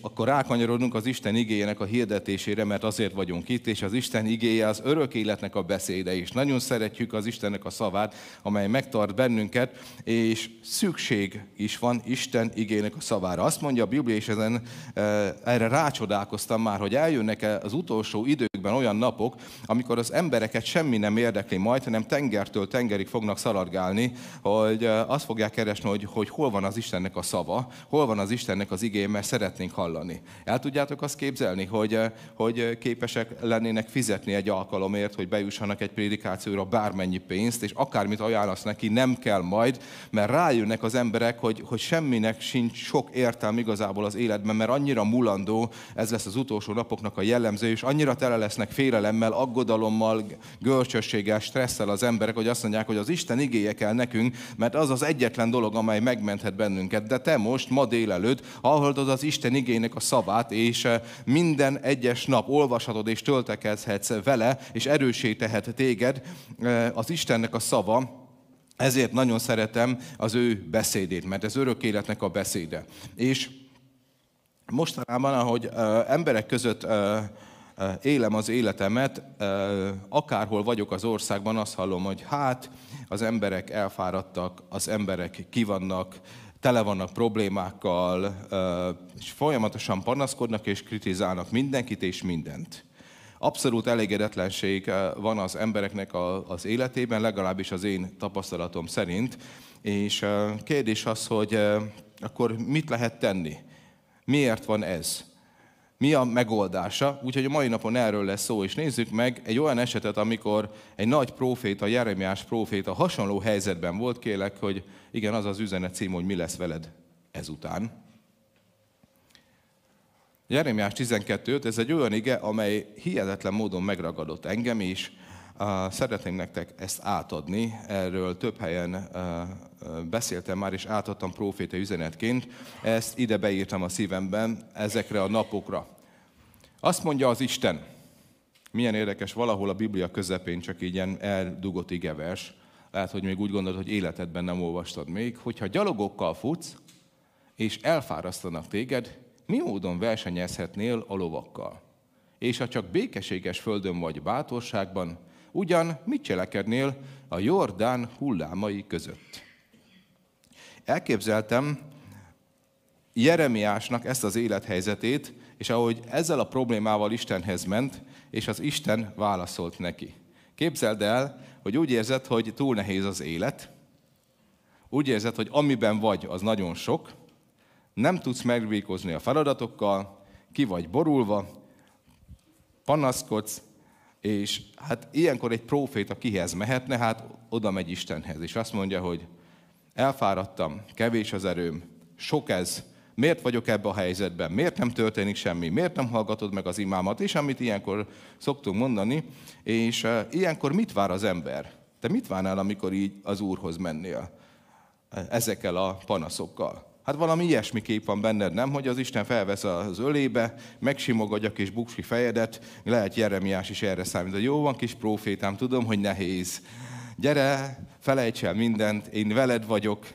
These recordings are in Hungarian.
akkor rákanyarodunk az Isten igéjének a hirdetésére, mert azért vagyunk itt, és az Isten igéje az örök életnek a beszéde is. Nagyon szeretjük az Istennek a szavát, amely megtart bennünket, és szükség is van Isten igének a szavára. Azt mondja a Biblia, és ezen erre rácsodálkoztam már, hogy eljönnek az utolsó időkben olyan napok, amikor az embereket semmi nem érdekli majd, hanem tengertől tengerig fognak szaladgálni, hogy azt fogják keresni, hogy, hogy hol van az Istennek a szava, hol van az Istennek az igény, mert szeretnénk hallani. El tudjátok azt képzelni, hogy, hogy képesek lennének fizetni egy alkalomért, hogy bejussanak egy prédikációra bármennyi pénzt, és akármit ajánlasz neki, nem kell majd, mert rájönnek az emberek, hogy, hogy semminek sincs sok értelme igazából az életben, mert annyira mulandó, ez lesz az utolsó napoknak a jellemző, és annyira tele lesznek félelemmel, aggodalommal, görcsösséggel, stresszel az emberek, hogy azt mondják, hogy az Isten igéje kell nekünk, mert az az egyetlen dolog, amely megmenthet bennünket. De te most, ma délelőtt, hallhatod az Isten igének a szavát, és eh, minden egyes nap olvashatod és töltekezhetsz vele, és erősé tehet téged eh, az Istennek a szava, ezért nagyon szeretem az ő beszédét, mert ez örök életnek a beszéde. És mostanában, ahogy uh, emberek között élem az életemet, akárhol vagyok az országban, azt hallom, hogy hát az emberek elfáradtak, az emberek kivannak, tele vannak problémákkal, és folyamatosan panaszkodnak és kritizálnak mindenkit és mindent. Abszolút elégedetlenség van az embereknek az életében, legalábbis az én tapasztalatom szerint. És kérdés az, hogy akkor mit lehet tenni? Miért van ez? Mi a megoldása? Úgyhogy a mai napon erről lesz szó, és nézzük meg egy olyan esetet, amikor egy nagy próféta, Jeremiás próféta hasonló helyzetben volt, kérlek, hogy igen, az az üzenet cím, hogy mi lesz veled ezután. Jeremiás 12.5, ez egy olyan ige, amely hihetetlen módon megragadott engem is. Szeretném nektek ezt átadni, erről több helyen beszéltem már, és átadtam proféta üzenetként. Ezt ide beírtam a szívemben, ezekre a napokra. Azt mondja az Isten, milyen érdekes, valahol a Biblia közepén csak így ilyen eldugott igevers, lehet, hogy még úgy gondolod, hogy életedben nem olvastad még, hogyha gyalogokkal futsz, és elfárasztanak téged, mi módon versenyezhetnél a lovakkal? És ha csak békeséges földön vagy bátorságban, ugyan mit cselekednél a Jordán hullámai között? Elképzeltem Jeremiásnak ezt az élethelyzetét, és ahogy ezzel a problémával Istenhez ment, és az Isten válaszolt neki. Képzeld el, hogy úgy érzed, hogy túl nehéz az élet, úgy érzed, hogy amiben vagy, az nagyon sok, nem tudsz megbékozni a feladatokkal, ki vagy borulva, panaszkodsz, és hát ilyenkor egy próféta kihez mehetne, hát oda megy Istenhez, és azt mondja, hogy elfáradtam, kevés az erőm, sok ez, miért vagyok ebbe a helyzetben, miért nem történik semmi, miért nem hallgatod meg az imámat, és amit ilyenkor szoktunk mondani, és uh, ilyenkor mit vár az ember? Te mit várnál, amikor így az Úrhoz mennél ezekkel a panaszokkal? Hát valami ilyesmi kép van benned, nem? Hogy az Isten felvesz az ölébe, megsimogadja kis buksi fejedet, lehet Jeremiás is erre számít. De jó van, kis profétám, tudom, hogy nehéz. Gyere, felejts el mindent, én veled vagyok.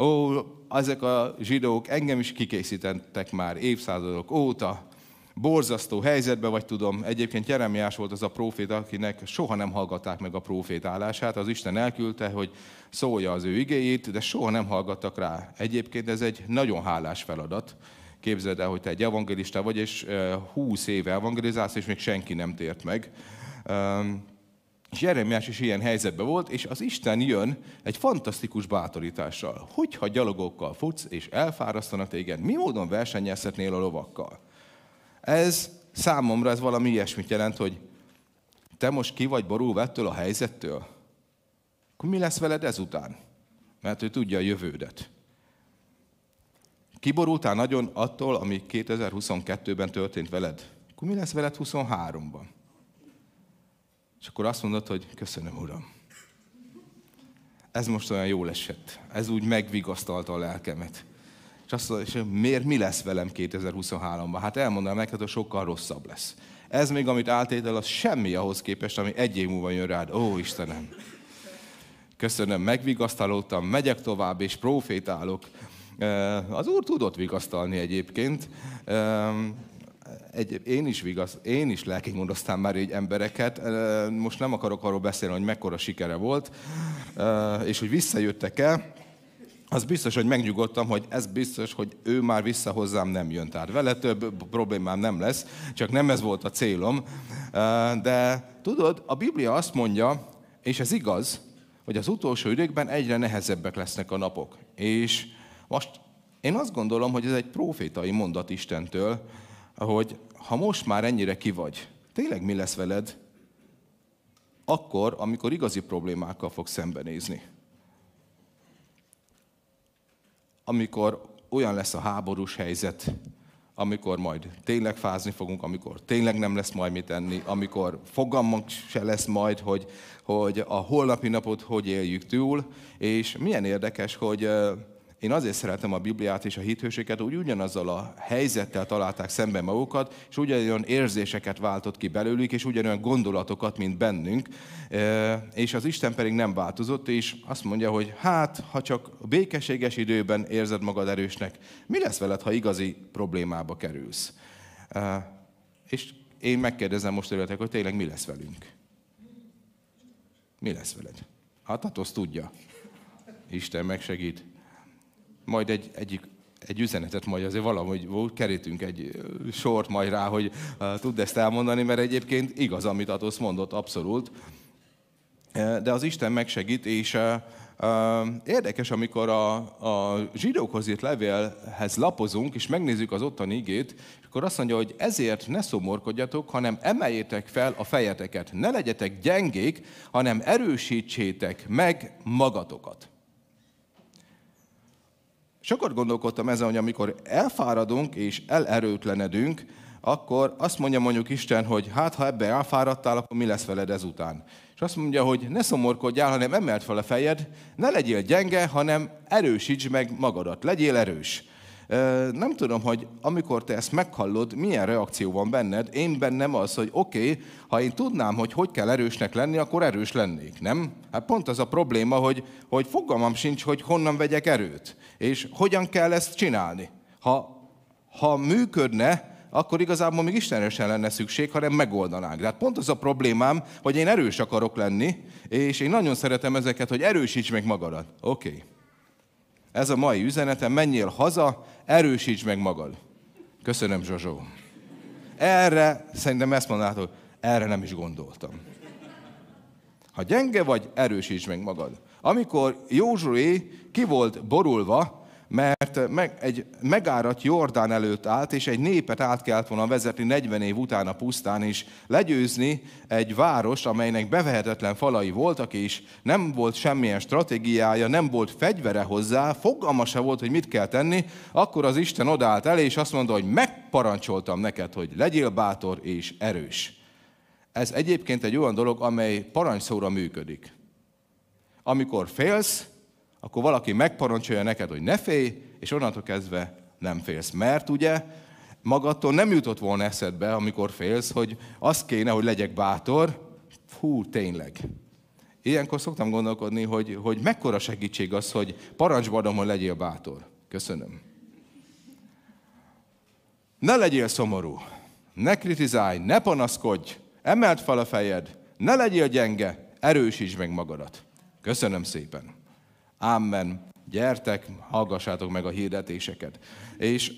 Ó, ezek a zsidók engem is kikészítettek már évszázadok óta, borzasztó helyzetben vagy tudom. Egyébként Jeremiás volt az a profét, akinek soha nem hallgatták meg a profétálását. Az Isten elküldte, hogy szólja az ő igéjét, de soha nem hallgattak rá. Egyébként ez egy nagyon hálás feladat. Képzeld el, hogy te egy evangelista vagy, és 20 éve evangelizálsz, és még senki nem tért meg. És Jeremiás is ilyen helyzetben volt, és az Isten jön egy fantasztikus bátorítással. Hogyha gyalogokkal futsz, és elfárasztanak téged, mi módon versenyezhetnél a lovakkal? Ez számomra ez valami ilyesmit jelent, hogy te most ki vagy borulva ettől a helyzettől, akkor mi lesz veled ezután? Mert ő tudja a jövődet. Kiborultál nagyon attól, ami 2022-ben történt veled? Akkor mi lesz veled 23-ban? És akkor azt mondod, hogy köszönöm, Uram. Ez most olyan jól esett. Ez úgy megvigasztalta a lelkemet. És azt mondja, és miért mi lesz velem 2023-ban? Hát elmondanám neked, hogy sokkal rosszabb lesz. Ez még, amit áltétel, az semmi ahhoz képest, ami egy év múlva jön rád. Ó, Istenem! Köszönöm, megvigasztalódtam, megyek tovább, és profétálok. Az Úr tudott vigasztalni egyébként. Egy, én is vigasz, én is lelki gondoztam már így embereket. Most nem akarok arról beszélni, hogy mekkora sikere volt, és hogy visszajöttek el az biztos, hogy megnyugodtam, hogy ez biztos, hogy ő már vissza hozzám nem jön. Tehát vele több problémám nem lesz, csak nem ez volt a célom. De tudod, a Biblia azt mondja, és ez igaz, hogy az utolsó időkben egyre nehezebbek lesznek a napok. És most én azt gondolom, hogy ez egy profétai mondat Istentől, hogy ha most már ennyire ki vagy, tényleg mi lesz veled? Akkor, amikor igazi problémákkal fog szembenézni. amikor olyan lesz a háborús helyzet, amikor majd tényleg fázni fogunk, amikor tényleg nem lesz majd mit enni, amikor fogalmunk se lesz majd, hogy, hogy a holnapi napot hogy éljük túl, és milyen érdekes, hogy én azért szeretem a Bibliát és a hithőséget, úgy ugyanazzal a helyzettel találták szemben magukat, és ugyanolyan érzéseket váltott ki belőlük, és ugyanolyan gondolatokat, mint bennünk, és az Isten pedig nem változott, és azt mondja, hogy hát, ha csak békességes időben érzed magad erősnek, mi lesz veled, ha igazi problémába kerülsz? És én megkérdezem most tőletek, hogy tényleg mi lesz velünk? Mi lesz veled? Hát, hát azt tudja. Isten megsegít majd egy, egyik, egy üzenetet majd azért valahogy kerítünk egy sort majd rá, hogy uh, ezt elmondani, mert egyébként igaz, amit Atosz mondott, abszolút. De az Isten megsegít, és érdekes, amikor a, a zsidókhoz írt levélhez lapozunk, és megnézzük az ottani igét, akkor azt mondja, hogy ezért ne szomorkodjatok, hanem emeljétek fel a fejeteket. Ne legyetek gyengék, hanem erősítsétek meg magatokat. Sokat gondolkodtam ezen, hogy amikor elfáradunk és elerőtlenedünk, akkor azt mondja mondjuk Isten, hogy hát ha ebbe elfáradtál, akkor mi lesz veled ezután. És azt mondja, hogy ne szomorkodjál, hanem emelt fel a fejed, ne legyél gyenge, hanem erősíts meg magadat, legyél erős. Nem tudom, hogy amikor te ezt meghallod, milyen reakció van benned. Én bennem az, hogy oké, okay, ha én tudnám, hogy hogy kell erősnek lenni, akkor erős lennék, nem? Hát pont az a probléma, hogy, hogy fogalmam sincs, hogy honnan vegyek erőt, és hogyan kell ezt csinálni. Ha, ha működne, akkor igazából még Istenre lenne szükség, hanem megoldanánk. Tehát pont az a problémám, hogy én erős akarok lenni, és én nagyon szeretem ezeket, hogy erősíts meg magadat. Oké. Okay. Ez a mai üzenetem, menjél haza, erősíts meg magad. Köszönöm, Zsozsó. Erre, szerintem ezt mondanátok, erre nem is gondoltam. Ha gyenge vagy, erősíts meg magad. Amikor Józsué ki volt borulva, mert meg, egy megárat Jordán előtt állt, és egy népet át kellett volna vezetni 40 év után a pusztán, és legyőzni egy város, amelynek bevehetetlen falai voltak, és nem volt semmilyen stratégiája, nem volt fegyvere hozzá, fogalma se volt, hogy mit kell tenni, akkor az Isten odállt elé, és azt mondta, hogy megparancsoltam neked, hogy legyél bátor és erős. Ez egyébként egy olyan dolog, amely parancsszóra működik. Amikor félsz, akkor valaki megparancsolja neked, hogy ne félj, és onnantól kezdve nem félsz. Mert ugye magadtól nem jutott volna eszedbe, amikor félsz, hogy az kéne, hogy legyek bátor. Fú, tényleg. Ilyenkor szoktam gondolkodni, hogy, hogy mekkora segítség az, hogy parancsba adom, hogy legyél bátor. Köszönöm. Ne legyél szomorú, ne kritizálj, ne panaszkodj, emelt fel a fejed, ne legyél gyenge, erősítsd meg magadat. Köszönöm szépen. Amen. Gyertek, hallgassátok meg a hirdetéseket. És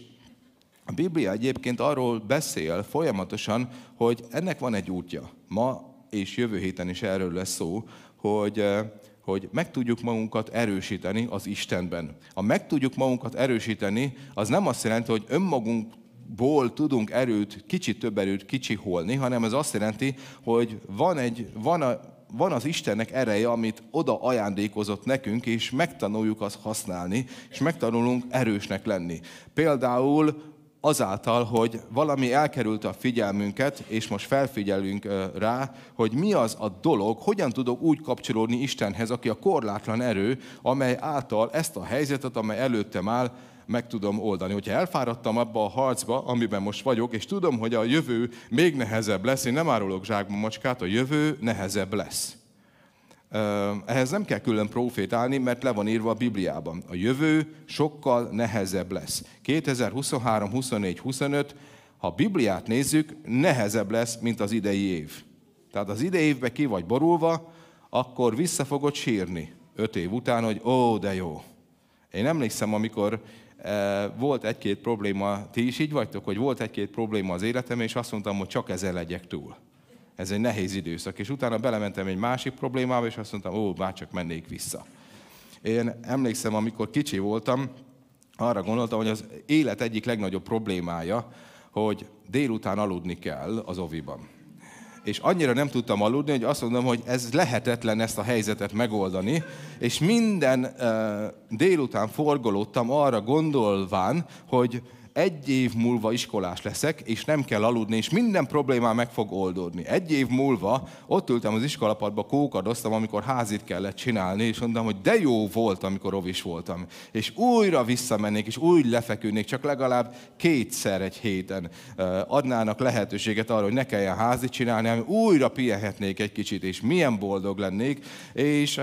a Biblia egyébként arról beszél folyamatosan, hogy ennek van egy útja. Ma és jövő héten is erről lesz szó, hogy, eh, hogy meg tudjuk magunkat erősíteni az Istenben. A meg tudjuk magunkat erősíteni, az nem azt jelenti, hogy önmagunkból tudunk erőt, kicsit több erőt kicsiholni, hanem ez azt jelenti, hogy van, egy, van a van az Istennek ereje, amit oda ajándékozott nekünk, és megtanuljuk azt használni, és megtanulunk erősnek lenni. Például azáltal, hogy valami elkerült a figyelmünket, és most felfigyelünk rá, hogy mi az a dolog, hogyan tudok úgy kapcsolódni Istenhez, aki a korlátlan erő, amely által ezt a helyzetet, amely előttem áll, meg tudom oldani. Hogyha elfáradtam abba a harcba, amiben most vagyok, és tudom, hogy a jövő még nehezebb lesz, én nem árulok zsákba macskát, a jövő nehezebb lesz. ehhez nem kell külön profétálni, mert le van írva a Bibliában. A jövő sokkal nehezebb lesz. 2023, 24, 25, ha Bibliát nézzük, nehezebb lesz, mint az idei év. Tehát az idei évben ki vagy borulva, akkor vissza fogod sírni öt év után, hogy ó, de jó. Én emlékszem, amikor volt egy-két probléma, ti is így vagytok, hogy volt egy-két probléma az életem, és azt mondtam, hogy csak ezzel legyek túl. Ez egy nehéz időszak. És utána belementem egy másik problémába, és azt mondtam, ó, már csak mennék vissza. Én emlékszem, amikor kicsi voltam, arra gondoltam, hogy az élet egyik legnagyobb problémája, hogy délután aludni kell az oviban és annyira nem tudtam aludni, hogy azt mondom, hogy ez lehetetlen ezt a helyzetet megoldani, és minden uh, délután forgolódtam arra gondolván, hogy egy év múlva iskolás leszek, és nem kell aludni, és minden problémám meg fog oldódni. Egy év múlva ott ültem az iskolapadba, kókadoztam, amikor házit kellett csinálni, és mondtam, hogy de jó volt, amikor ovis voltam. És újra visszamennék, és úgy lefeküdnék, csak legalább kétszer egy héten adnának lehetőséget arra, hogy ne kelljen házit csinálni, hanem újra pihenhetnék egy kicsit, és milyen boldog lennék. És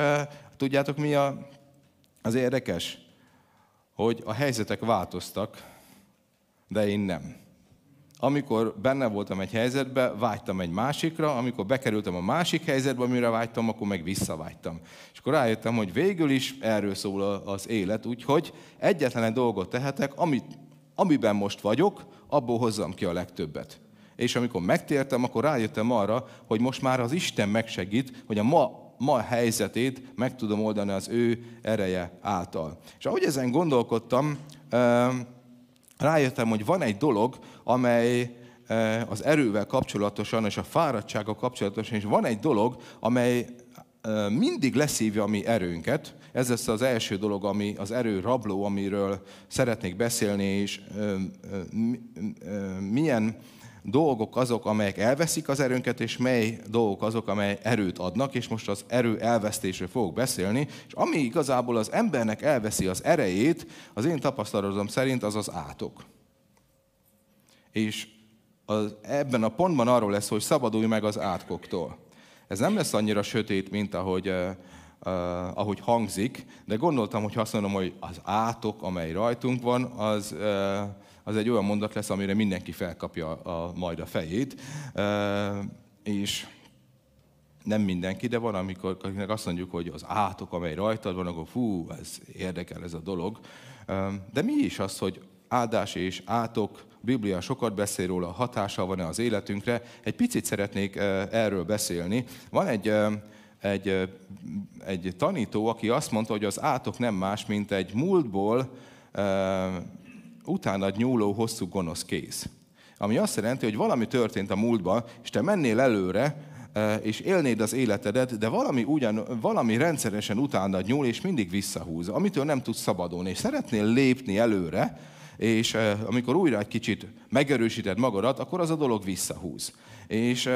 tudjátok, mi a, az érdekes? Hogy a helyzetek változtak, de én nem. Amikor benne voltam egy helyzetbe, vágytam egy másikra, amikor bekerültem a másik helyzetbe, amire vágytam, akkor meg visszavágytam. És akkor rájöttem, hogy végül is erről szól az élet, úgyhogy egyetlen egy dolgot tehetek, amit, amiben most vagyok, abból hozzam ki a legtöbbet. És amikor megtértem, akkor rájöttem arra, hogy most már az Isten megsegít, hogy a ma, ma helyzetét meg tudom oldani az ő ereje által. És ahogy ezen gondolkodtam, rájöttem, hogy van egy dolog, amely eh, az erővel kapcsolatosan és a fáradtsággal kapcsolatosan, és van egy dolog, amely eh, mindig leszívja a mi erőnket. Ez lesz az első dolog, ami az erő rabló, amiről szeretnék beszélni, és eh, milyen dolgok azok, amelyek elveszik az erőnket, és mely dolgok azok, amely erőt adnak, és most az erő elvesztésről fogok beszélni, és ami igazából az embernek elveszi az erejét, az én tapasztalatom szerint az az átok. És az, ebben a pontban arról lesz, hogy szabadulj meg az átkoktól. Ez nem lesz annyira sötét, mint ahogy, uh, uh, ahogy hangzik, de gondoltam, hogy azt mondom, hogy az átok, amely rajtunk van, az uh, az egy olyan mondat lesz, amire mindenki felkapja a, majd a fejét. És nem mindenki, de van, amikor azt mondjuk, hogy az átok, amely rajtad van, akkor fú, ez érdekel ez a dolog. De mi is az, hogy áldás és átok, Biblia sokat beszél róla, hatása van-e az életünkre. Egy picit szeretnék erről beszélni. Van egy, egy, egy tanító, aki azt mondta, hogy az átok nem más, mint egy múltból utána nyúló hosszú gonosz kéz. Ami azt jelenti, hogy valami történt a múltban, és te mennél előre, e, és élnéd az életedet, de valami, ugyan, valami rendszeresen utána nyúl, és mindig visszahúz, amitől nem tudsz szabadulni, és szeretnél lépni előre, és e, amikor újra egy kicsit megerősíted magadat, akkor az a dolog visszahúz. És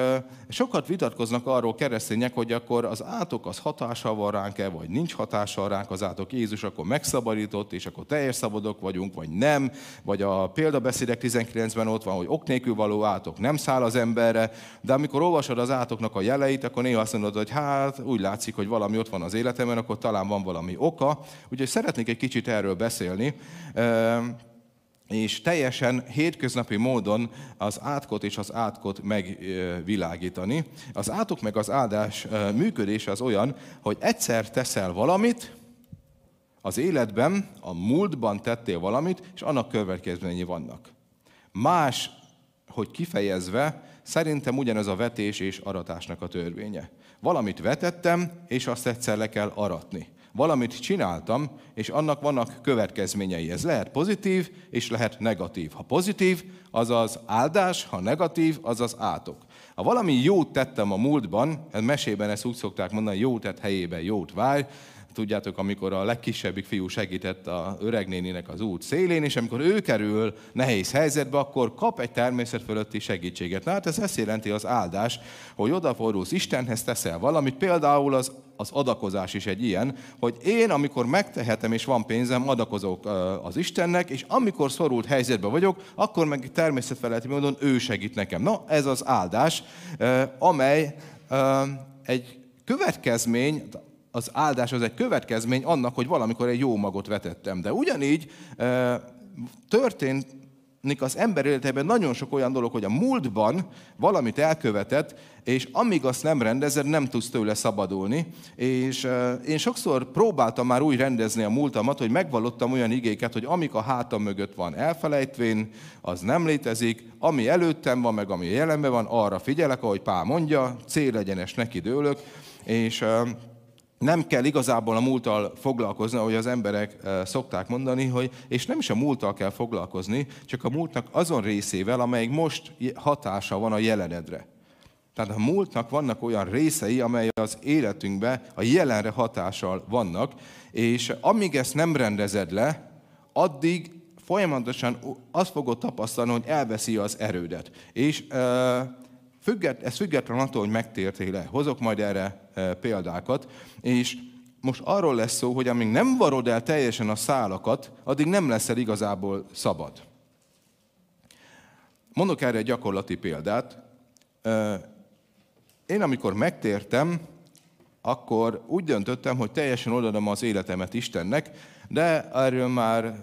sokat vitatkoznak arról keresztények, hogy akkor az átok az hatással van ránk-e, vagy nincs hatással ránk az átok. Jézus akkor megszabadított, és akkor teljes szabadok vagyunk, vagy nem. Vagy a példabeszédek 19-ben ott van, hogy ok nélkül való átok nem száll az emberre, de amikor olvasod az átoknak a jeleit, akkor néha azt mondod, hogy hát úgy látszik, hogy valami ott van az életemben, akkor talán van valami oka. Úgyhogy szeretnék egy kicsit erről beszélni és teljesen hétköznapi módon az átkot és az átkot megvilágítani. Az átok meg az áldás működése az olyan, hogy egyszer teszel valamit, az életben, a múltban tettél valamit, és annak következményei vannak. Más, hogy kifejezve, szerintem ugyanez a vetés és aratásnak a törvénye. Valamit vetettem, és azt egyszer le kell aratni valamit csináltam, és annak vannak következményei. Ez lehet pozitív, és lehet negatív. Ha pozitív, az az áldás, ha negatív, az az átok. Ha valami jót tettem a múltban, ez mesében ezt úgy szokták mondani, jót tett helyében jót várj, Tudjátok, amikor a legkisebbik fiú segített a öregnéninek az út szélén, és amikor ő kerül nehéz helyzetbe, akkor kap egy természet fölötti segítséget. Na hát ez ezt jelenti az áldás, hogy odafordulsz Istenhez, teszel valamit, például az, az adakozás is egy ilyen, hogy én, amikor megtehetem és van pénzem, adakozok az Istennek, és amikor szorult helyzetbe vagyok, akkor meg természetfeletti módon ő segít nekem. Na, ez az áldás, amely egy következmény, az áldás az egy következmény annak, hogy valamikor egy jó magot vetettem. De ugyanígy történt az ember életében nagyon sok olyan dolog, hogy a múltban valamit elkövetett, és amíg azt nem rendezed, nem tudsz tőle szabadulni. És uh, én sokszor próbáltam már úgy rendezni a múltamat, hogy megvalottam olyan igéket, hogy amik a hátam mögött van elfelejtvén, az nem létezik, ami előttem van, meg ami jelenben van, arra figyelek, ahogy Pál mondja, célegyenes neki dőlök, és uh, nem kell igazából a múlttal foglalkozni, ahogy az emberek szokták mondani, hogy, és nem is a múlttal kell foglalkozni, csak a múltnak azon részével, amelyik most hatása van a jelenedre. Tehát a múltnak vannak olyan részei, amely az életünkbe, a jelenre hatással vannak, és amíg ezt nem rendezed le, addig folyamatosan azt fogod tapasztalni, hogy elveszi az erődet. És eh, Függet, ez független attól, hogy megtértél-e. Hozok majd erre e, példákat. És most arról lesz szó, hogy amíg nem varod el teljesen a szálakat, addig nem leszel igazából szabad. Mondok erre egy gyakorlati példát. E, én amikor megtértem, akkor úgy döntöttem, hogy teljesen odaadom az életemet Istennek, de erről már e,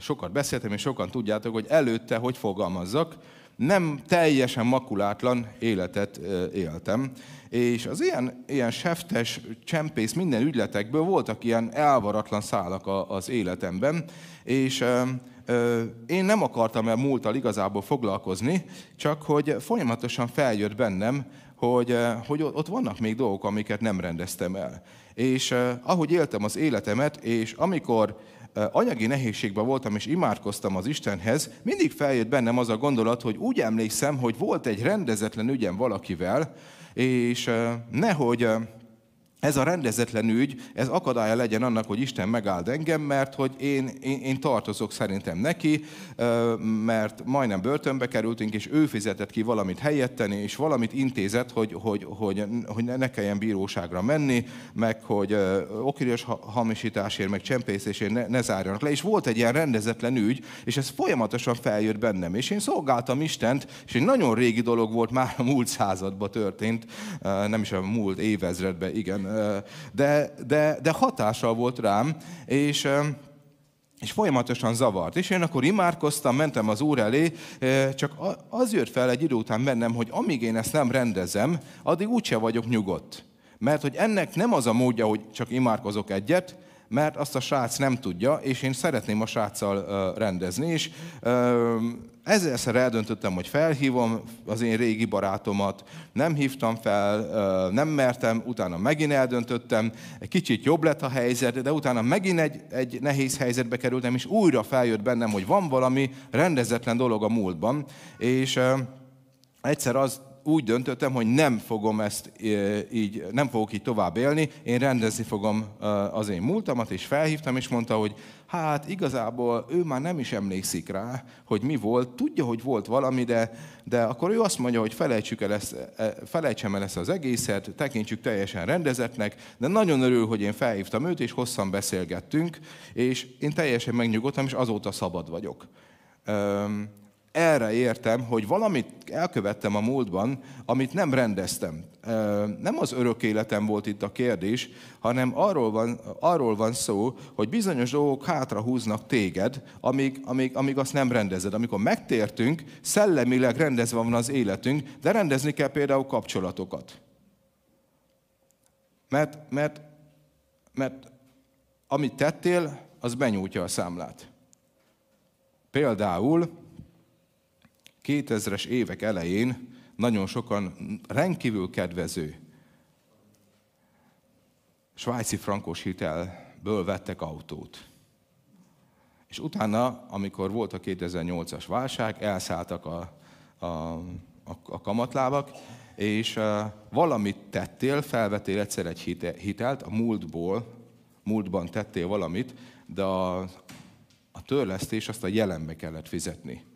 sokat beszéltem, és sokan tudjátok, hogy előtte hogy fogalmazzak, nem teljesen makulátlan életet éltem. És az ilyen, ilyen seftes, csempész, minden ügyletekből voltak ilyen elvaratlan szálak az életemben, és én nem akartam el múltal igazából foglalkozni, csak hogy folyamatosan feljött bennem, hogy, hogy ott vannak még dolgok, amiket nem rendeztem el. És ahogy éltem az életemet, és amikor anyagi nehézségben voltam, és imádkoztam az Istenhez, mindig feljött bennem az a gondolat, hogy úgy emlékszem, hogy volt egy rendezetlen ügyem valakivel, és nehogy ez a rendezetlen ügy, ez akadálya legyen annak, hogy Isten megáld engem, mert hogy én, én, én tartozok szerintem neki, mert majdnem börtönbe kerültünk, és ő fizetett ki valamit helyetteni, és valamit intézett, hogy, hogy, hogy, hogy ne kelljen bíróságra menni, meg hogy okirias hamisításért, meg csempészésért ne, ne zárjanak le. És volt egy ilyen rendezetlen ügy, és ez folyamatosan feljött bennem. És én szolgáltam Istent, és egy nagyon régi dolog volt, már a múlt században történt, nem is a múlt évezredben, igen, de, de, de hatással volt rám, és, és folyamatosan zavart. És én akkor imádkoztam, mentem az Úr elé, csak az jött fel egy idő után bennem, hogy amíg én ezt nem rendezem, addig úgyse vagyok nyugodt. Mert hogy ennek nem az a módja, hogy csak imádkozok egyet, mert azt a srác nem tudja, és én szeretném a sráccal rendezni, és ezerszer eldöntöttem, hogy felhívom az én régi barátomat, nem hívtam fel, nem mertem, utána megint eldöntöttem, egy kicsit jobb lett a helyzet, de utána megint egy, egy nehéz helyzetbe kerültem, és újra feljött bennem, hogy van valami rendezetlen dolog a múltban, és egyszer az úgy döntöttem, hogy nem fogom ezt így, nem fogok így tovább élni, én rendezni fogom az én múltamat, és felhívtam, és mondta, hogy hát igazából ő már nem is emlékszik rá, hogy mi volt, tudja, hogy volt valami, de, de akkor ő azt mondja, hogy felejtsük el ezt, e, felejtsem el ezt az egészet, tekintsük teljesen rendezetnek, de nagyon örül, hogy én felhívtam őt, és hosszan beszélgettünk, és én teljesen megnyugodtam, és azóta szabad vagyok erre értem, hogy valamit elkövettem a múltban, amit nem rendeztem. Nem az örök életem volt itt a kérdés, hanem arról van, arról van szó, hogy bizonyos dolgok hátra húznak téged, amíg, amíg, amíg azt nem rendezed. Amikor megtértünk, szellemileg rendezve van az életünk, de rendezni kell például kapcsolatokat. Mert, mert, mert amit tettél, az benyújtja a számlát. Például 2000-es évek elején nagyon sokan rendkívül kedvező svájci frankos hitelből vettek autót. És utána, amikor volt a 2008-as válság, elszálltak a, a, a, a kamatlábak, és uh, valamit tettél, felvettél egyszer egy hitelt, a múltból, múltban tettél valamit, de a, a törlesztés azt a jelenbe kellett fizetni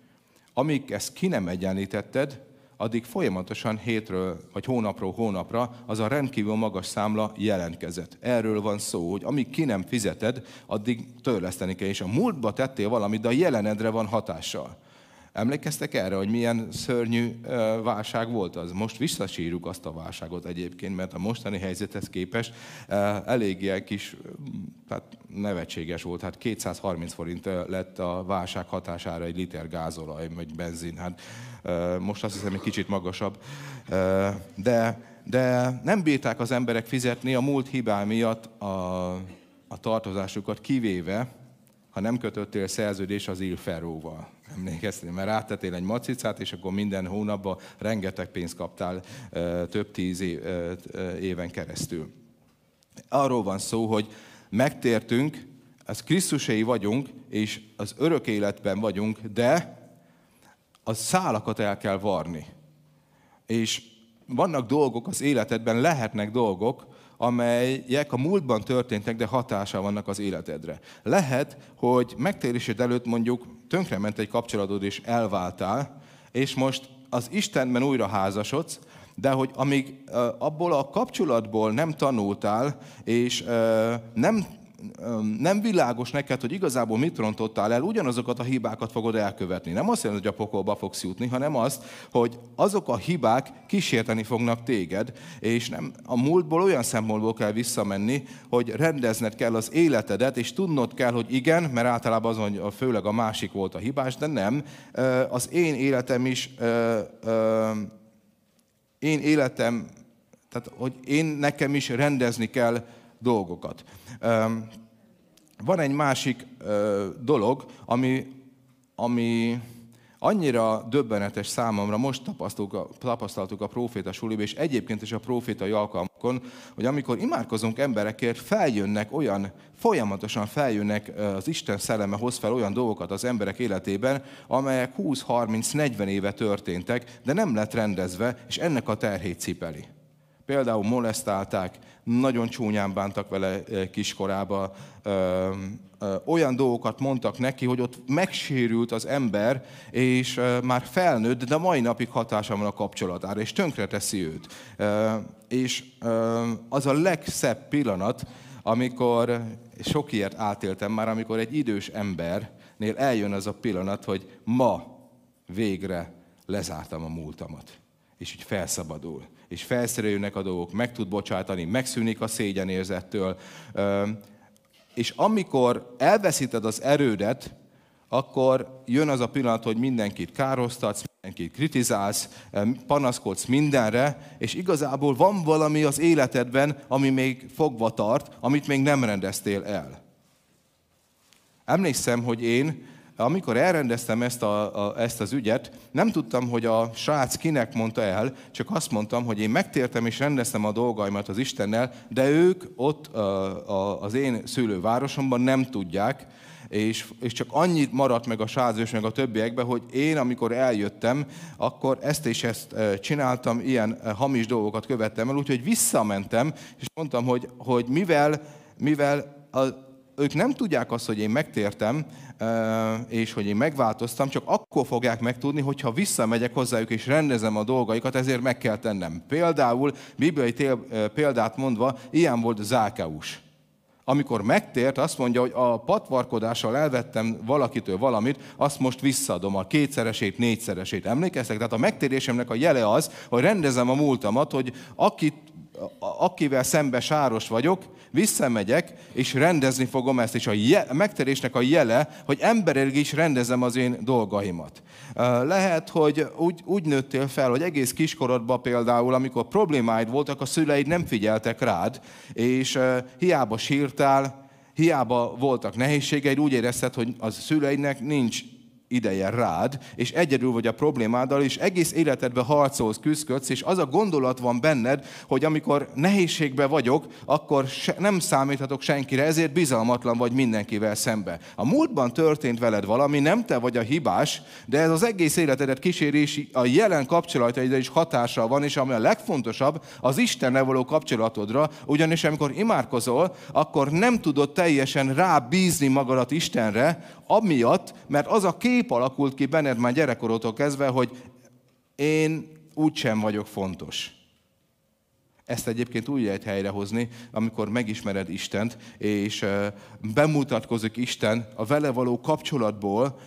amíg ezt ki nem egyenlítetted, addig folyamatosan hétről vagy hónapról hónapra az a rendkívül magas számla jelentkezett. Erről van szó, hogy amíg ki nem fizeted, addig törleszteni kell. És a múltba tettél valamit, de a jelenedre van hatással. Emlékeztek erre, hogy milyen szörnyű válság volt az? Most visszasírjuk azt a válságot egyébként, mert a mostani helyzethez képest elég ilyen kis, tehát nevetséges volt. Hát 230 forint lett a válság hatására egy liter gázolaj, vagy benzin. Hát most azt hiszem, egy kicsit magasabb. De, de nem bírták az emberek fizetni a múlt hibá miatt a, a tartozásukat, kivéve, ha nem kötöttél szerződés az Ilferóval. Emlékeztél, mert áttettél egy macicát, és akkor minden hónapban rengeteg pénzt kaptál több tíz éven keresztül. Arról van szó, hogy megtértünk, az Krisztusai vagyunk, és az örök életben vagyunk, de a szálakat el kell varni. És vannak dolgok az életedben, lehetnek dolgok, amelyek a múltban történtek, de hatással vannak az életedre. Lehet, hogy megtérésed előtt mondjuk tönkrement egy kapcsolatod és elváltál, és most az Istenben újra házasodsz, de hogy amíg abból a kapcsolatból nem tanultál, és nem nem világos neked, hogy igazából mit rontottál el, ugyanazokat a hibákat fogod elkövetni. Nem azt jelenti, hogy a pokolba fogsz jutni, hanem azt, hogy azok a hibák kísérteni fognak téged, és nem a múltból olyan szempontból kell visszamenni, hogy rendezned kell az életedet, és tudnod kell, hogy igen, mert általában az, hogy főleg a másik volt a hibás, de nem, az én életem is, én életem, tehát hogy én nekem is rendezni kell dolgokat. Van egy másik dolog, ami, ami annyira döbbenetes számomra, most tapasztaltuk a, proféta suliba, és egyébként is a profétai alkalmakon, hogy amikor imádkozunk emberekért, feljönnek olyan, folyamatosan feljönnek az Isten szelleme hoz fel olyan dolgokat az emberek életében, amelyek 20-30-40 éve történtek, de nem lett rendezve, és ennek a terhét cipeli. Például molesztálták, nagyon csúnyán bántak vele kiskorába, olyan dolgokat mondtak neki, hogy ott megsérült az ember, és már felnőtt, de mai napig hatása van a kapcsolatára, és tönkreteszi őt. És az a legszebb pillanat, amikor, sok ilyet átéltem már, amikor egy idős embernél eljön az a pillanat, hogy ma végre lezártam a múltamat, és így felszabadul és felszerelőnek a dolgok, meg tud bocsátani, megszűnik a szégyenérzettől. És amikor elveszíted az erődet, akkor jön az a pillanat, hogy mindenkit károsztatsz, mindenkit kritizálsz, panaszkodsz mindenre, és igazából van valami az életedben, ami még fogva tart, amit még nem rendeztél el. Emlékszem, hogy én amikor elrendeztem ezt, a, a, ezt az ügyet, nem tudtam, hogy a srác kinek mondta el, csak azt mondtam, hogy én megtértem és rendeztem a dolgaimat az Istennel, de ők ott a, a, az én szülővárosomban nem tudják, és, és csak annyit maradt meg a srác és meg a többiekbe, hogy én, amikor eljöttem, akkor ezt és ezt csináltam, ilyen hamis dolgokat követtem el, úgyhogy visszamentem, és mondtam, hogy, hogy mivel, mivel a, ők nem tudják azt, hogy én megtértem, és hogy én megváltoztam, csak akkor fogják megtudni, hogyha visszamegyek hozzájuk és rendezem a dolgaikat, ezért meg kell tennem. Például, bibliai példát mondva, ilyen volt Zákeus. Amikor megtért, azt mondja, hogy a patvarkodással elvettem valakitől valamit, azt most visszadom a kétszeresét, négyszeresét. Emlékeztek? Tehát a megtérésemnek a jele az, hogy rendezem a múltamat, hogy akit akivel szembe sáros vagyok, visszamegyek, és rendezni fogom ezt, és a, je, a megterésnek a jele, hogy emberileg is rendezem az én dolgaimat. Lehet, hogy úgy, úgy nőttél fel, hogy egész kiskorodban például, amikor problémáid voltak, a szüleid nem figyeltek rád, és hiába sírtál, hiába voltak nehézségeid, úgy érezted, hogy a szüleidnek nincs ideje rád, és egyedül vagy a problémáddal, és egész életedben harcolsz, küzdködsz, és az a gondolat van benned, hogy amikor nehézségbe vagyok, akkor se, nem számíthatok senkire, ezért bizalmatlan vagy mindenkivel szembe. A múltban történt veled valami, nem te vagy a hibás, de ez az egész életedet kíséri, és a jelen kapcsolataidra is hatással van, és ami a legfontosabb, az Istennel való kapcsolatodra, ugyanis amikor imádkozol, akkor nem tudod teljesen rábízni magadat Istenre, amiatt, mert az a kép alakult ki benned már gyerekkorodtól kezdve, hogy én úgysem vagyok fontos. Ezt egyébként úgy lehet helyrehozni, amikor megismered Istent, és bemutatkozik Isten a vele való kapcsolatból,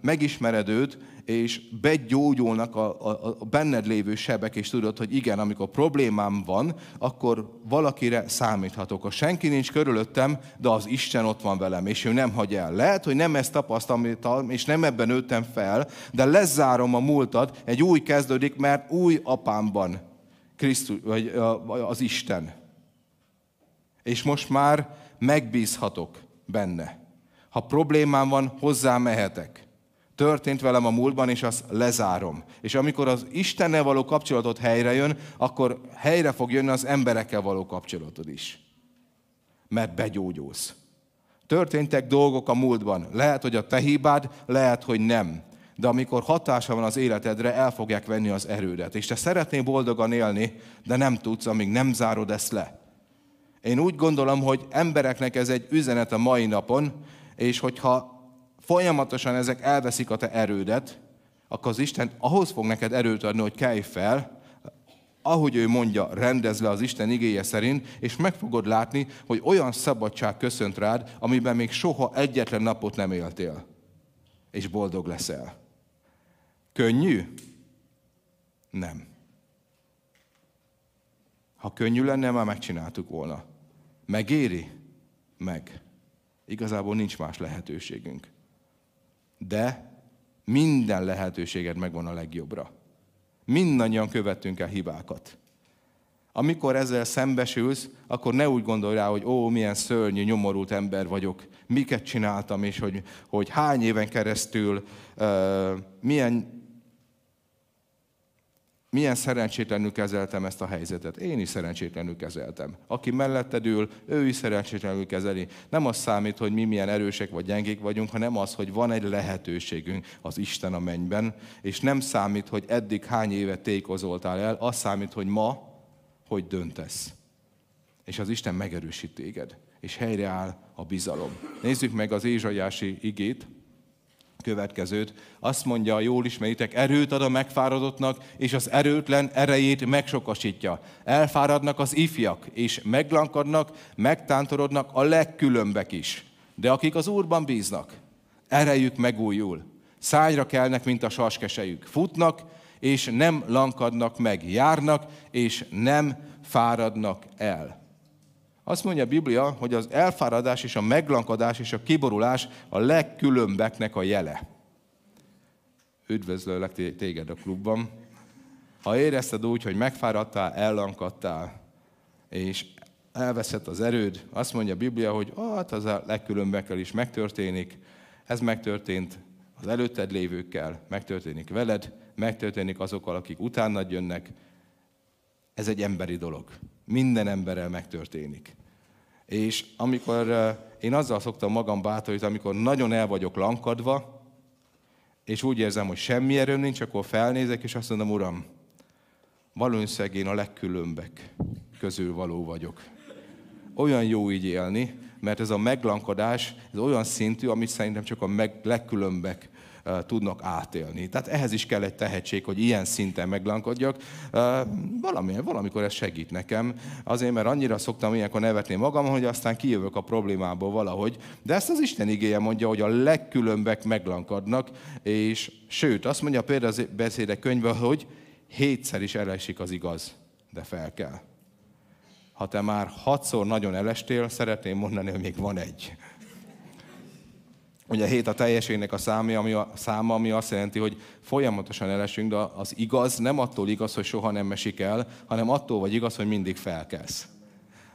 megismered őt, és begyógyulnak a, a, a benned lévő sebek, és tudod, hogy igen, amikor problémám van, akkor valakire számíthatok. Ha senki nincs körülöttem, de az Isten ott van velem, és ő nem hagy el. Lehet, hogy nem ezt tapasztaltam, és nem ebben nőttem fel, de lezárom a múltat, egy új kezdődik, mert új apámban Krisztus, vagy az Isten. És most már megbízhatok benne. Ha problémám van, hozzá mehetek történt velem a múltban, és azt lezárom. És amikor az Istennel való kapcsolatot helyre jön, akkor helyre fog jönni az emberekkel való kapcsolatod is. Mert begyógyulsz. Történtek dolgok a múltban. Lehet, hogy a te hibád, lehet, hogy nem. De amikor hatása van az életedre, el fogják venni az erődet. És te szeretnél boldogan élni, de nem tudsz, amíg nem zárod ezt le. Én úgy gondolom, hogy embereknek ez egy üzenet a mai napon, és hogyha folyamatosan ezek elveszik a te erődet, akkor az Isten ahhoz fog neked erőt adni, hogy kelj fel, ahogy ő mondja, rendez le az Isten igéje szerint, és meg fogod látni, hogy olyan szabadság köszönt rád, amiben még soha egyetlen napot nem éltél. És boldog leszel. Könnyű? Nem. Ha könnyű lenne, már megcsináltuk volna. Megéri? Meg. Igazából nincs más lehetőségünk de minden lehetőséged megvan a legjobbra. Mindannyian követtünk el hibákat. Amikor ezzel szembesülsz, akkor ne úgy gondolj rá, hogy ó, milyen szörnyű, nyomorult ember vagyok, miket csináltam, és hogy, hogy hány éven keresztül uh, milyen milyen szerencsétlenül kezeltem ezt a helyzetet. Én is szerencsétlenül kezeltem. Aki melletted ül, ő is szerencsétlenül kezeli. Nem az számít, hogy mi milyen erősek vagy gyengék vagyunk, hanem az, hogy van egy lehetőségünk az Isten a mennyben, és nem számít, hogy eddig hány évet tékozoltál el, az számít, hogy ma hogy döntesz. És az Isten megerősít téged, és helyreáll a bizalom. Nézzük meg az Ézsaiási igét, következőt. Azt mondja, jól ismeritek, erőt ad a megfáradottnak, és az erőtlen erejét megsokasítja. Elfáradnak az ifjak, és meglankadnak, megtántorodnak a legkülönbek is. De akik az Úrban bíznak, erejük megújul. Szájra kelnek, mint a saskesejük. Futnak, és nem lankadnak meg. Járnak, és nem fáradnak el. Azt mondja a Biblia, hogy az elfáradás és a meglankadás és a kiborulás a legkülönbeknek a jele. Üdvözlőlek téged a klubban. Ha érezted úgy, hogy megfáradtál, ellankadtál, és elveszett az erőd, azt mondja a Biblia, hogy hát az a legkülönbekkel is megtörténik. Ez megtörtént az előtted lévőkkel, megtörténik veled, megtörténik azokkal, akik utánad jönnek. Ez egy emberi dolog minden emberrel megtörténik. És amikor én azzal szoktam magam bátorítani, amikor nagyon el vagyok lankadva, és úgy érzem, hogy semmi erőm nincs, akkor felnézek, és azt mondom, Uram, valószínűleg én a legkülönbek közül való vagyok. Olyan jó így élni, mert ez a meglankadás, ez olyan szintű, amit szerintem csak a meg, legkülönbek tudnak átélni. Tehát ehhez is kell egy tehetség, hogy ilyen szinten meglankodjak. Valami, valamikor ez segít nekem, azért, mert annyira szoktam ilyenkor nevetni magam, hogy aztán kijövök a problémából valahogy. De ezt az Isten igéje mondja, hogy a legkülönbek meglankadnak, és sőt, azt mondja például a beszédek könyve, hogy hétszer is elesik az igaz, de fel kell. Ha te már hatszor nagyon elestél, szeretném mondani, hogy még van egy. Ugye hét a teljeségnek a száma ami, a száma, ami azt jelenti, hogy folyamatosan elesünk, de az igaz nem attól igaz, hogy soha nem esik el, hanem attól vagy igaz, hogy mindig felkelsz.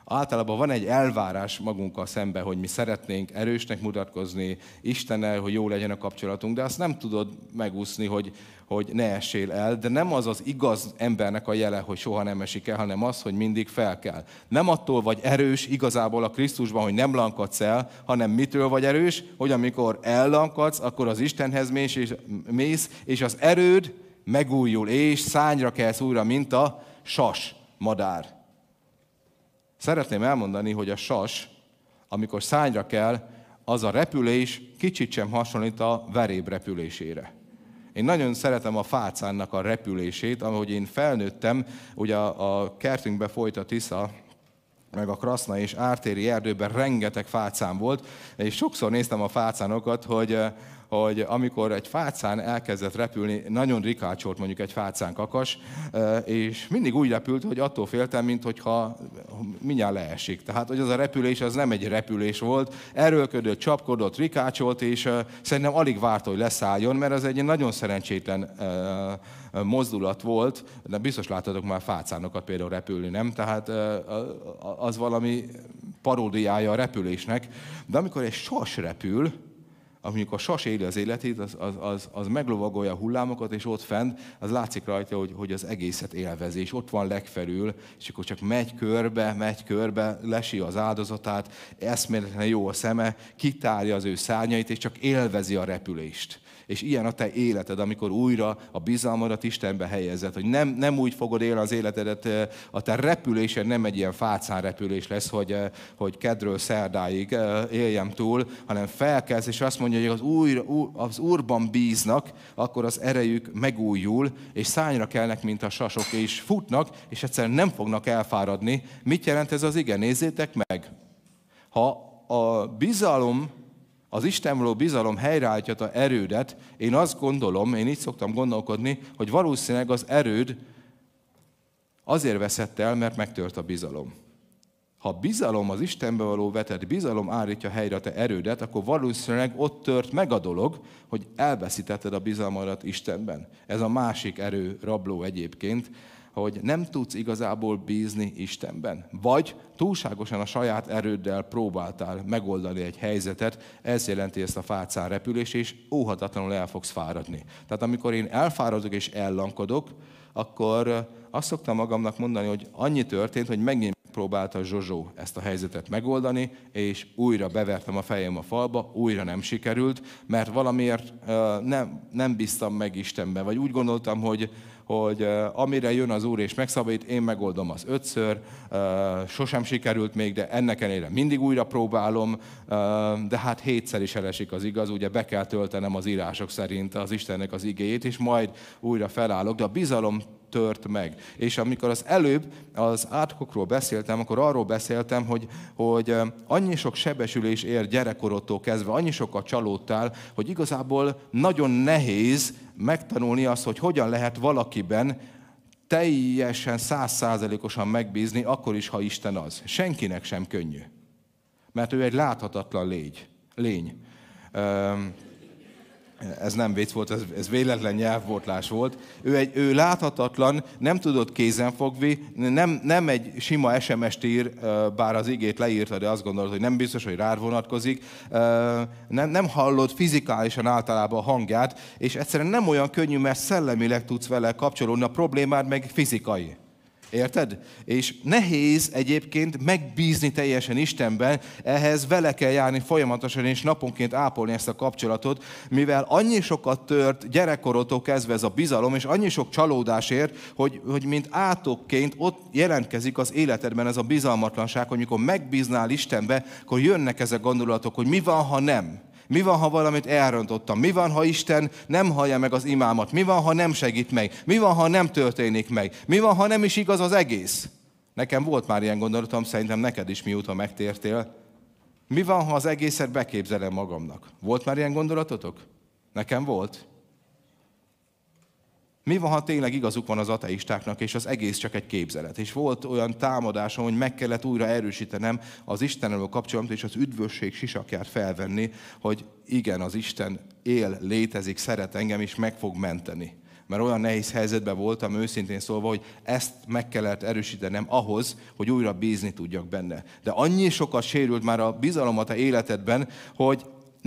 Általában van egy elvárás magunkkal szemben, hogy mi szeretnénk erősnek mutatkozni, Istennel, hogy jó legyen a kapcsolatunk, de azt nem tudod megúszni, hogy, hogy ne essél el, de nem az az igaz embernek a jele, hogy soha nem esik el, hanem az, hogy mindig fel kell. Nem attól vagy erős igazából a Krisztusban, hogy nem lankadsz el, hanem mitől vagy erős, hogy amikor ellankadsz, akkor az Istenhez mész, és, mész, és az erőd megújul, és szányra kelsz újra, mint a sas madár. Szeretném elmondani, hogy a sas, amikor szányra kell, az a repülés kicsit sem hasonlít a veréb repülésére. Én nagyon szeretem a fácánnak a repülését, ahogy én felnőttem, ugye a, a kertünkbe folyt a Tisza, meg a Kraszna és Ártéri erdőben rengeteg fácán volt, és sokszor néztem a fácánokat, hogy hogy amikor egy fácán elkezdett repülni, nagyon rikácsolt mondjuk egy fácán kakas, és mindig úgy repült, hogy attól féltem, mint hogyha mindjárt leesik. Tehát, hogy az a repülés az nem egy repülés volt, erőlködött, csapkodott, rikácsolt, és szerintem alig várta, hogy leszálljon, mert az egy nagyon szerencsétlen mozdulat volt, de biztos láttatok már fácánokat például repülni, nem? Tehát az valami paródiája a repülésnek. De amikor egy sas repül, amikor sas éli az életét, az, az, az, az meglovagolja a hullámokat, és ott fent, az látszik rajta, hogy, hogy az egészet élvezi, és ott van legfelül, és akkor csak megy körbe, megy körbe, lesi az áldozatát, eszméletlen jó a szeme, kitárja az ő szárnyait, és csak élvezi a repülést. És ilyen a te életed, amikor újra a bizalmadat Istenbe helyezed, hogy nem, nem úgy fogod élni az életedet, a te repülésed nem egy ilyen fácán repülés lesz, hogy, hogy kedről szerdáig éljem túl, hanem felkelsz, és azt mondja, hogy az, újra, az Úrban bíznak, akkor az erejük megújul, és szányra kelnek, mint a sasok, és futnak, és egyszerűen nem fognak elfáradni. Mit jelent ez az ige? Nézzétek meg! Ha a bizalom az Isten való bizalom helyreállítja erődet, én azt gondolom, én így szoktam gondolkodni, hogy valószínűleg az erőd azért veszett el, mert megtört a bizalom. Ha bizalom, az Istenbe való vetett bizalom állítja helyre a te erődet, akkor valószínűleg ott tört meg a dolog, hogy elveszítetted a bizalmadat Istenben. Ez a másik erő rabló egyébként, hogy nem tudsz igazából bízni Istenben. Vagy túlságosan a saját erőddel próbáltál megoldani egy helyzetet, ez jelenti ezt a fácán repülés, és óhatatlanul el fogsz fáradni. Tehát amikor én elfáradok és ellankodok, akkor azt szoktam magamnak mondani, hogy annyi történt, hogy megint próbálta Zsozsó ezt a helyzetet megoldani, és újra bevertem a fejem a falba, újra nem sikerült, mert valamiért nem, nem bíztam meg Istenben, vagy úgy gondoltam, hogy, hogy amire jön az Úr és megszabadít, én megoldom az ötször, sosem sikerült még, de ennek ellenére mindig újra próbálom, de hát hétszer is elesik az igaz, ugye be kell töltenem az írások szerint az Istennek az igéjét, és majd újra felállok, de a bizalom tört meg. És amikor az előbb az átkokról beszéltem, akkor arról beszéltem, hogy, hogy annyi sok sebesülés ér gyerekkorodtól kezdve, annyi sokat csalódtál, hogy igazából nagyon nehéz megtanulni azt, hogy hogyan lehet valakiben teljesen százszázalékosan megbízni, akkor is, ha Isten az. Senkinek sem könnyű. Mert ő egy láthatatlan légy, lény ez nem vicc volt, ez, ez véletlen nyelvbortlás volt. Ő, egy, ő láthatatlan, nem tudott kézenfogni, nem, nem egy sima SMS-t ír, bár az igét leírta, de azt gondolod, hogy nem biztos, hogy rád vonatkozik. Nem, nem hallod fizikálisan általában a hangját, és egyszerűen nem olyan könnyű, mert szellemileg tudsz vele kapcsolódni, a problémád meg fizikai. Érted? És nehéz egyébként megbízni teljesen Istenben, ehhez vele kell járni folyamatosan és naponként ápolni ezt a kapcsolatot, mivel annyi sokat tört gyerekkorodtól kezdve ez a bizalom, és annyi sok csalódásért, hogy, hogy mint átokként ott jelentkezik az életedben ez a bizalmatlanság, hogy amikor megbíznál Istenbe, akkor jönnek ezek a gondolatok, hogy mi van, ha nem. Mi van, ha valamit elrontottam? Mi van, ha Isten nem hallja meg az imámat? Mi van, ha nem segít meg? Mi van, ha nem történik meg? Mi van, ha nem is igaz az egész? Nekem volt már ilyen gondolatom, szerintem neked is mióta megtértél. Mi van, ha az egészet beképzelem magamnak? Volt már ilyen gondolatotok? Nekem volt. Mi van, ha tényleg igazuk van az ateistáknak, és az egész csak egy képzelet? És volt olyan támadásom, hogy meg kellett újra erősítenem az Istennel kapcsolatot, és az üdvösség sisakját felvenni, hogy igen, az Isten él, létezik, szeret engem, és meg fog menteni. Mert olyan nehéz helyzetben voltam, őszintén szólva, hogy ezt meg kellett erősítenem ahhoz, hogy újra bízni tudjak benne. De annyi sokat sérült már a bizalomat a életedben, hogy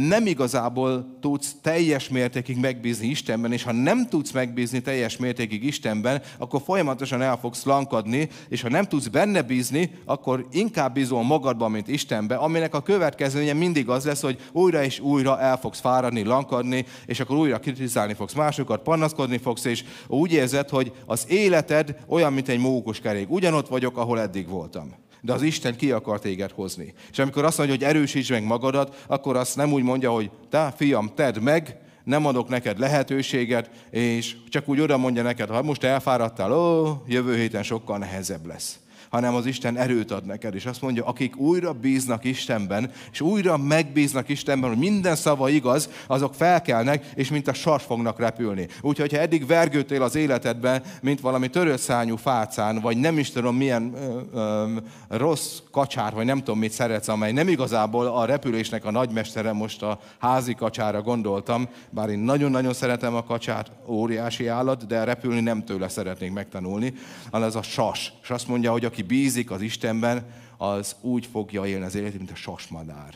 nem igazából tudsz teljes mértékig megbízni Istenben, és ha nem tudsz megbízni teljes mértékig Istenben, akkor folyamatosan el fogsz lankadni, és ha nem tudsz benne bízni, akkor inkább bízol magadban, mint Istenbe, aminek a következménye mindig az lesz, hogy újra és újra el fogsz fáradni, lankadni, és akkor újra kritizálni fogsz másokat, panaszkodni fogsz, és úgy érzed, hogy az életed olyan, mint egy mókus kerék. Ugyanott vagyok, ahol eddig voltam de az Isten ki akar téged hozni. És amikor azt mondja, hogy erősíts meg magadat, akkor azt nem úgy mondja, hogy te fiam, tedd meg, nem adok neked lehetőséget, és csak úgy oda mondja neked, ha most elfáradtál, ó, jövő héten sokkal nehezebb lesz. Hanem az Isten erőt ad neked. És azt mondja, akik újra bíznak Istenben, és újra megbíznak Istenben, hogy minden szava igaz, azok felkelnek, és mint a sars fognak repülni. Úgyhogy ha eddig vergőtél az életedben, mint valami törőszányú fácán, vagy nem is tudom milyen ö, ö, rossz kacsár, vagy nem tudom mit szeretsz, amely nem igazából a repülésnek a nagymestere, most a házi kacsára gondoltam, bár én nagyon-nagyon szeretem a kacsát, óriási állat, de repülni nem tőle szeretnék megtanulni, hanem az a sas. És azt mondja, hogy aki bízik az Istenben, az úgy fogja élni az életét, mint a sasmadár.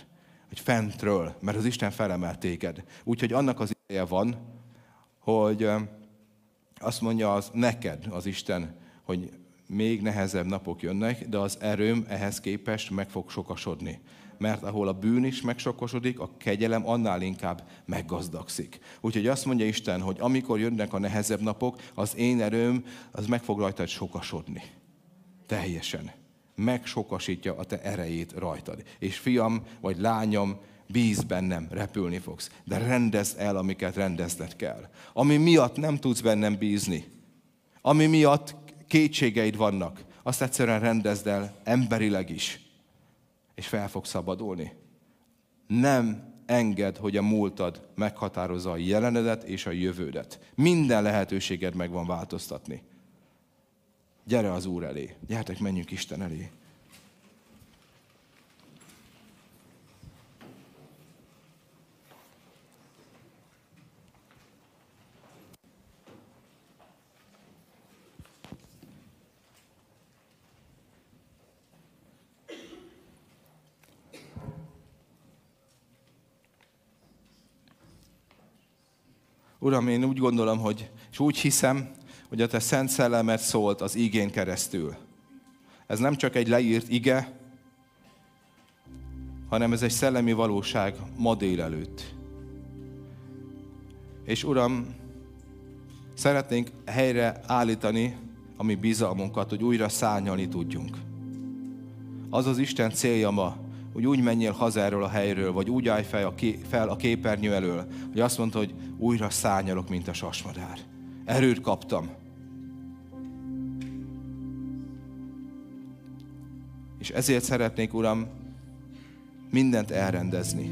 Hogy fentről, mert az Isten felemelt téged. Úgyhogy annak az ideje van, hogy azt mondja az neked az Isten, hogy még nehezebb napok jönnek, de az erőm ehhez képest meg fog sokasodni. Mert ahol a bűn is megsokosodik, a kegyelem annál inkább meggazdagszik. Úgyhogy azt mondja Isten, hogy amikor jönnek a nehezebb napok, az én erőm az meg fog rajtad sokasodni. Teljesen. Megsokasítja a te erejét rajtad. És fiam vagy lányom, bíz bennem, repülni fogsz. De rendezd el, amiket rendezned kell. Ami miatt nem tudsz bennem bízni. Ami miatt kétségeid vannak, azt egyszerűen rendezd el emberileg is, és fel fog szabadulni. Nem enged, hogy a múltad meghatározza a jelenedet és a jövődet. Minden lehetőséged megvan változtatni. Gyere az Úr elé. Gyertek, menjünk Isten elé. Uram, én úgy gondolom, hogy, és úgy hiszem, hogy a Te Szent Szellemet szólt az igén keresztül. Ez nem csak egy leírt ige, hanem ez egy szellemi valóság ma délelőtt. És Uram, szeretnénk helyre állítani a mi bizalmunkat, hogy újra szárnyalni tudjunk. Az az Isten célja ma, hogy úgy menjél haza erről a helyről, vagy úgy állj fel a, ké, fel a képernyő elől, hogy azt mondta, hogy újra szárnyalok, mint a sasmadár. Erőt kaptam. És ezért szeretnék, Uram, mindent elrendezni.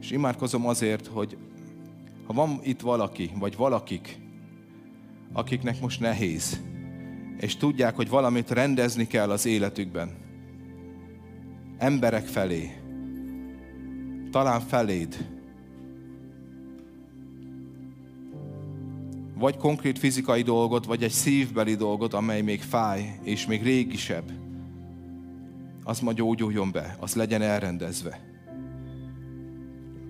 És imádkozom azért, hogy ha van itt valaki, vagy valakik, akiknek most nehéz, és tudják, hogy valamit rendezni kell az életükben, emberek felé, talán feléd, vagy konkrét fizikai dolgot, vagy egy szívbeli dolgot, amely még fáj, és még régisebb, az ma gyógyuljon be, az legyen elrendezve.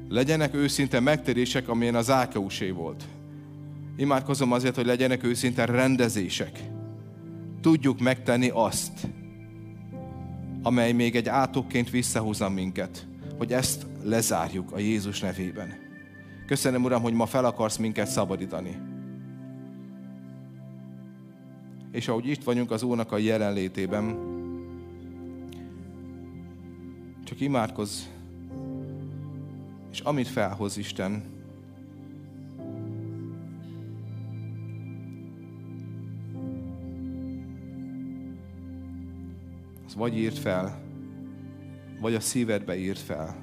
Legyenek őszinte megtérések, amilyen az Ákeusé volt. Imádkozom azért, hogy legyenek őszinte rendezések. Tudjuk megtenni azt, amely még egy átokként visszahúzza minket, hogy ezt lezárjuk a Jézus nevében. Köszönöm, Uram, hogy ma fel akarsz minket szabadítani. És ahogy itt vagyunk az Úrnak a jelenlétében, csak imádkozz, és amit felhoz Isten, vagy írt fel, vagy a szívedbe írt fel.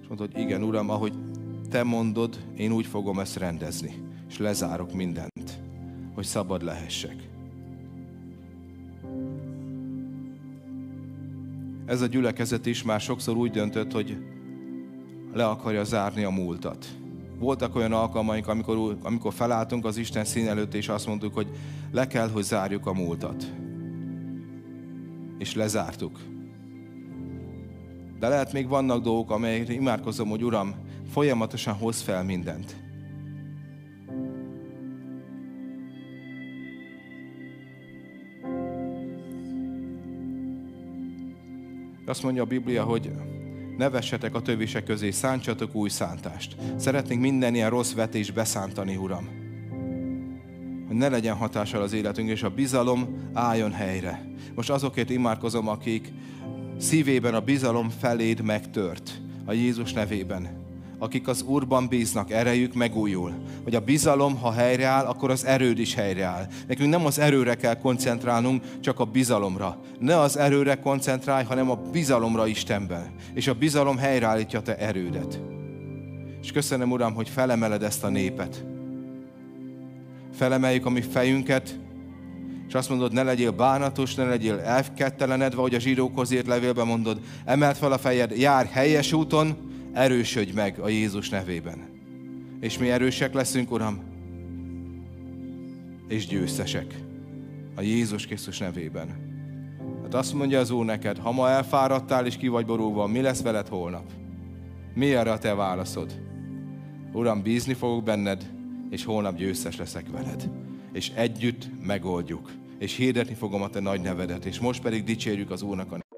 És mondod, hogy igen, Uram, ahogy te mondod, én úgy fogom ezt rendezni. És lezárok mindent, hogy szabad lehessek. Ez a gyülekezet is már sokszor úgy döntött, hogy le akarja zárni a múltat. Voltak olyan alkalmaink, amikor, amikor felálltunk az Isten szín előtt, és azt mondtuk, hogy le kell, hogy zárjuk a múltat és lezártuk. De lehet még vannak dolgok, amelyekre imádkozom, hogy Uram, folyamatosan hoz fel mindent. Azt mondja a Biblia, hogy ne vessetek a tövisek közé, szántsatok új szántást. Szeretnénk minden ilyen rossz vetés beszántani, Uram hogy ne legyen hatással az életünk, és a bizalom álljon helyre. Most azokért imádkozom, akik szívében a bizalom feléd megtört a Jézus nevében. Akik az Úrban bíznak, erejük megújul. Hogy a bizalom, ha helyreáll, akkor az erőd is helyreáll. Nekünk nem az erőre kell koncentrálnunk, csak a bizalomra. Ne az erőre koncentrálj, hanem a bizalomra Istenben. És a bizalom helyreállítja te erődet. És köszönöm, Uram, hogy felemeled ezt a népet. Felemeljük a mi fejünket, és azt mondod, ne legyél bánatos, ne legyél elkettelenedve, hogy a zsidókhoz írt levélben mondod, emelt fel a fejed, jár helyes úton, erősödj meg a Jézus nevében. És mi erősek leszünk, Uram, és győztesek a Jézus Krisztus nevében. Hát azt mondja az Úr neked, ha ma elfáradtál és ki vagy borulva, mi lesz veled holnap? Mi erre a te válaszod? Uram, bízni fogok benned, és holnap győztes leszek veled. És együtt megoldjuk. És hirdetni fogom a te nagy nevedet. És most pedig dicsérjük az Úrnak a